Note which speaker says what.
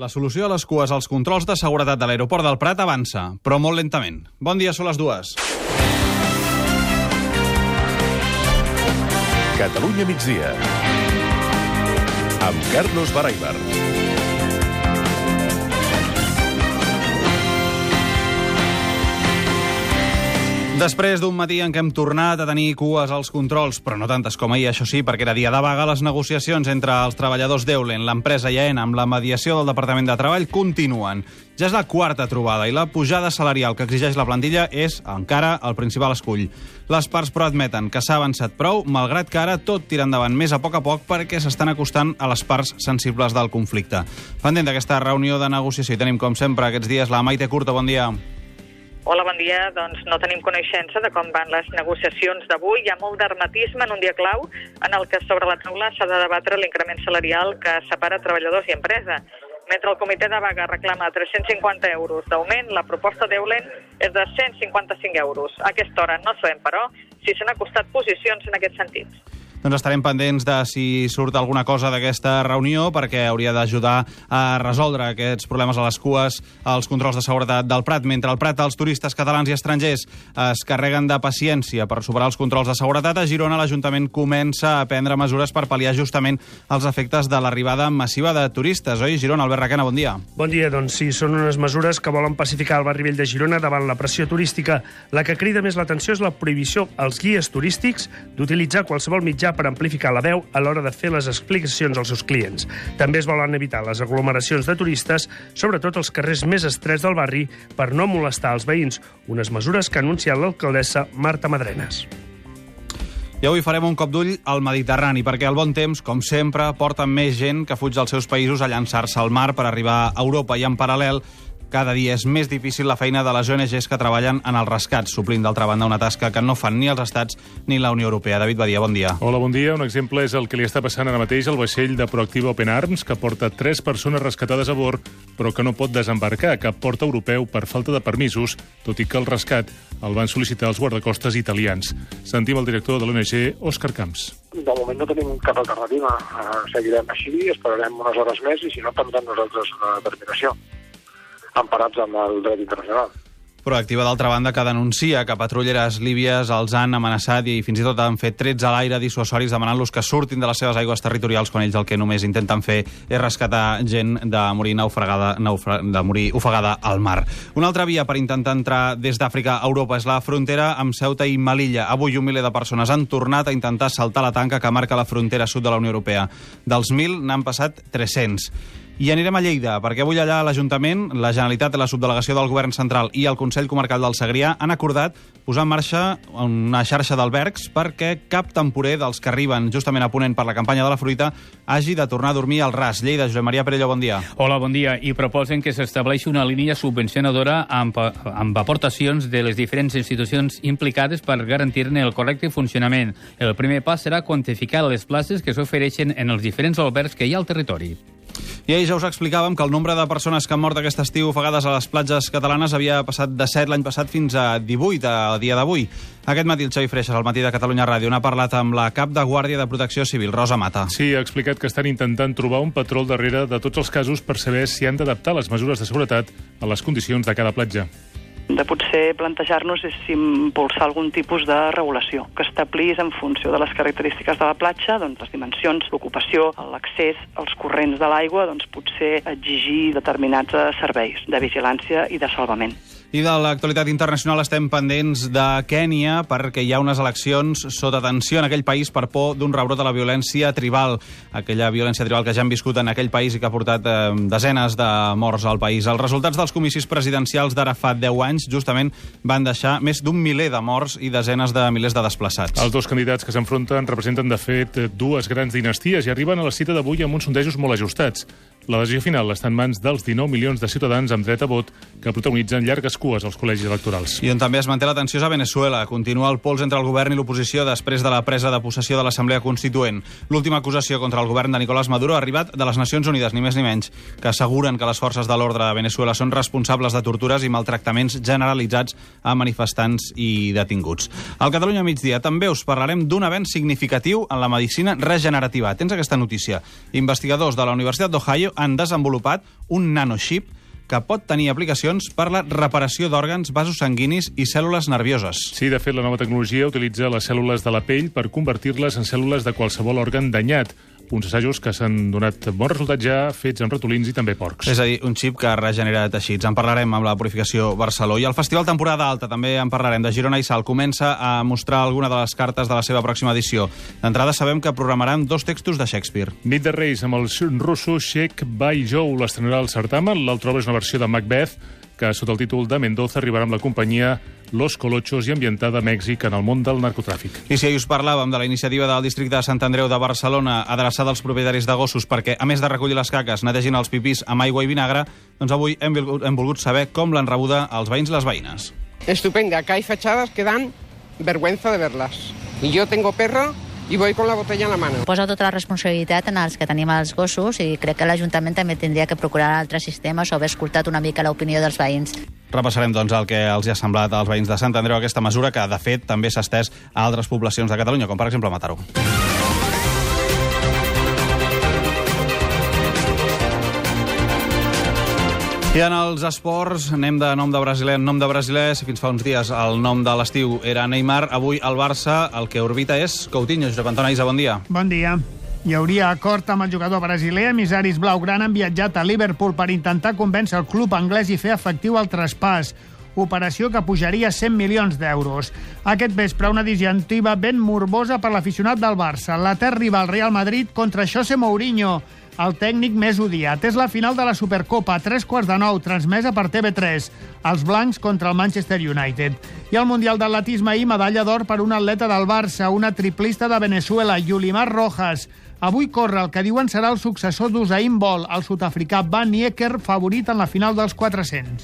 Speaker 1: La solució a les cues als controls de seguretat de l'aeroport del Prat avança, però molt lentament. Bon dia, són les dues.
Speaker 2: Catalunya migdia. Amb Carlos Baraibar.
Speaker 1: Després d'un matí en què hem tornat a tenir cues als controls, però no tantes com ahir, això sí, perquè era dia de vaga, les negociacions entre els treballadors d'Eulen, l'empresa i AENA, amb la mediació del Departament de Treball, continuen. Ja és la quarta trobada i la pujada salarial que exigeix la plantilla és, encara, el principal escull. Les parts, però, admeten que s'ha avançat prou, malgrat que ara tot tira endavant més a poc a poc perquè s'estan acostant a les parts sensibles del conflicte. Pendent d'aquesta reunió de negociació i tenim, com sempre, aquests dies la Maite Curta. Bon dia.
Speaker 3: Hola, bon dia. Doncs no tenim coneixença de com van les negociacions d'avui. Hi ha molt d'armatisme en un dia clau en el que sobre la taula s'ha de debatre l'increment salarial que separa treballadors i empresa. Mentre el comitè de vaga reclama 350 euros d'augment, la proposta d'Eulen és de 155 euros. A aquesta hora no sabem, però, si s'han acostat posicions en aquest sentit.
Speaker 1: Doncs estarem pendents de si surt alguna cosa d'aquesta reunió perquè hauria d'ajudar a resoldre aquests problemes a les cues als controls de seguretat del Prat. Mentre al Prat els turistes catalans i estrangers es carreguen de paciència per superar els controls de seguretat, a Girona l'Ajuntament comença a prendre mesures per pal·liar justament els efectes de l'arribada massiva de turistes. Oi, Girona? Albert Raquena, bon dia.
Speaker 4: Bon dia, doncs sí, són unes mesures que volen pacificar el barri vell de Girona davant la pressió turística. La que crida més l'atenció és la prohibició als guies turístics d'utilitzar qualsevol mitjà per amplificar la veu a l'hora de fer les explicacions als seus clients. També es volen evitar les aglomeracions de turistes, sobretot als carrers més estrets del barri, per no molestar els veïns, unes mesures que ha anunciat l'alcaldessa Marta Madrenes.
Speaker 1: I avui farem un cop d'ull al Mediterrani, perquè el bon temps, com sempre, porta més gent que fuig dels seus països a llançar-se al mar per arribar a Europa i, en paral·lel, cada dia és més difícil la feina de les ONGs que treballen en el rescat, suplint d'altra banda una tasca que no fan ni els estats ni la Unió Europea. David Badia, bon dia.
Speaker 5: Hola, bon dia. Un exemple és el que li està passant ara mateix al vaixell de Proactiva Open Arms, que porta tres persones rescatades a bord, però que no pot desembarcar a cap port europeu per falta de permisos, tot i que el rescat el van sol·licitar els guardacostes italians. Sentim el director de l'ONG, Òscar Camps.
Speaker 6: De moment no tenim cap alternativa. Uh, seguirem així, esperarem unes hores més i si no prendrem nosaltres una determinació emparats amb el dret internacional.
Speaker 1: Proactiva, d'altra banda, que denuncia que patrulleres líbies els han amenaçat i fins i tot han fet trets a l'aire dissuasoris demanant-los que surtin de les seves aigües territorials quan ells el que només intenten fer és rescatar gent de morir naufragada, naufra, de morir ofegada al mar. Una altra via per intentar entrar des d'Àfrica a Europa és la frontera amb Ceuta i Melilla. Avui un miler de persones han tornat a intentar saltar la tanca que marca la frontera sud de la Unió Europea. Dels 1.000 n'han passat 300. I anirem a Lleida, perquè avui allà l'Ajuntament, la Generalitat, la subdelegació del Govern Central i el Consell Comarcal del Segrià han acordat posar en marxa una xarxa d'albergs perquè cap temporer dels que arriben justament a Ponent per la campanya de la fruita hagi de tornar a dormir al ras. Lleida, Josep Maria Perelló, bon dia.
Speaker 7: Hola, bon dia. I proposen que s'estableixi una línia subvencionadora amb, amb aportacions de les diferents institucions implicades per garantir-ne el correcte funcionament. El primer pas serà quantificar les places que s'ofereixen en els diferents albergs que hi ha al territori.
Speaker 1: I ahir ja us explicàvem que el nombre de persones que han mort aquest estiu ofegades a les platges catalanes havia passat de 7 l'any passat fins a 18 a dia d'avui. Aquest matí el Xavi Freixas, al matí de Catalunya Ràdio, n'ha parlat amb la cap de Guàrdia de Protecció Civil, Rosa Mata.
Speaker 5: Sí, ha explicat que estan intentant trobar un patró al darrere de tots els casos per saber si han d'adaptar les mesures de seguretat a les condicions de cada platja
Speaker 8: de potser plantejar-nos és impulsar algun tipus de regulació que establís en funció de les característiques de la platja, doncs les dimensions, l'ocupació, l'accés, els corrents de l'aigua, doncs potser exigir determinats serveis de vigilància i de salvament.
Speaker 1: I de l'actualitat internacional estem pendents de Kènia perquè hi ha unes eleccions sota tensió en aquell país per por d'un rebrot de la violència tribal, aquella violència tribal que ja han viscut en aquell país i que ha portat eh, desenes de morts al país. Els resultats dels comicis presidencials d'ara fa 10 anys justament van deixar més d'un miler de morts i desenes de milers de desplaçats.
Speaker 5: Els dos candidats que s'enfronten representen, de fet, dues grans dinasties i arriben a la cita d'avui amb uns sondejos molt ajustats. La decisió final està en mans dels 19 milions de ciutadans amb dret a vot que protagonitzen llargues cues als col·legis electorals.
Speaker 1: I on també es manté l'atenció és a Venezuela. Continua el pols entre el govern i l'oposició després de la presa de possessió de l'Assemblea Constituent. L'última acusació contra el govern de Nicolás Maduro ha arribat de les Nacions Unides, ni més ni menys, que asseguren que les forces de l'ordre de Venezuela són responsables de tortures i maltractaments generalitzats a manifestants i detinguts. Al Catalunya migdia també us parlarem d'un avenç significatiu en la medicina regenerativa. Tens aquesta notícia. Investigadors de la Universitat d'Ohio han desenvolupat un nanoxip que pot tenir aplicacions per la reparació d'òrgans, vasos sanguinis i cèl·lules nervioses.
Speaker 5: Sí, de fet, la nova tecnologia utilitza les cèl·lules de la pell per convertir-les en cèl·lules de qualsevol òrgan danyat uns assajos que s'han donat bons resultats ja fets amb ratolins i també porcs.
Speaker 1: És a dir, un xip que regenera teixits. En parlarem amb la Purificació Barceló. I el Festival Temporada Alta també en parlarem. De Girona i Sal comença a mostrar alguna de les cartes de la seva pròxima edició. D'entrada sabem que programaran dos textos de Shakespeare.
Speaker 5: Nit de Reis amb el russo Sheikh Bai Joe l'estrenarà al certamen. L'altre és una versió de Macbeth que sota el títol de Mendoza arribarà amb la companyia Los Colochos i ambientada a Mèxic en el món del narcotràfic.
Speaker 1: I si ahir us parlàvem de la iniciativa del districte de Sant Andreu de Barcelona adreçada als propietaris de gossos perquè, a més de recollir les caques, netegin els pipís amb aigua i vinagre, doncs avui hem, hem volgut saber com l'han rebuda els veïns i les veïnes.
Speaker 9: Estupenda, acá hay fachadas que dan vergüenza de verlas. Y yo tengo perro i voy con la botella en la mano.
Speaker 10: Posa tota la responsabilitat en els que tenim els gossos i crec que l'Ajuntament també tindria que procurar altres sistemes o haver escoltat una mica l'opinió dels veïns.
Speaker 1: Repassarem doncs el que els ha semblat als veïns de Sant Andreu aquesta mesura que de fet també s'ha estès a altres poblacions de Catalunya, com per exemple Mataró. I en els esports anem de nom de brasiler en nom de brasiler. Si fins fa uns dies el nom de l'estiu era Neymar, avui al Barça el que orbita és Coutinho. Josep Antona Isa, bon dia.
Speaker 11: Bon dia. Hi hauria acord amb el jugador brasiler. Emisaris blaugrana han viatjat a Liverpool per intentar convèncer el club anglès i fer efectiu el traspàs operació que pujaria 100 milions d'euros. Aquest vespre, una disjuntiva ben morbosa per l'aficionat del Barça. La terra rival Real Madrid contra José Mourinho el tècnic més odiat. És la final de la Supercopa, a tres quarts de nou, transmesa per TV3. Els blancs contra el Manchester United. I el Mundial d'Atletisme ahir, medalla d'or per un atleta del Barça, una triplista de Venezuela, Yulimar Rojas. Avui corre el que diuen serà el successor d'Usain Bolt, el sud-africà Van Nieker, favorit en la final dels 400.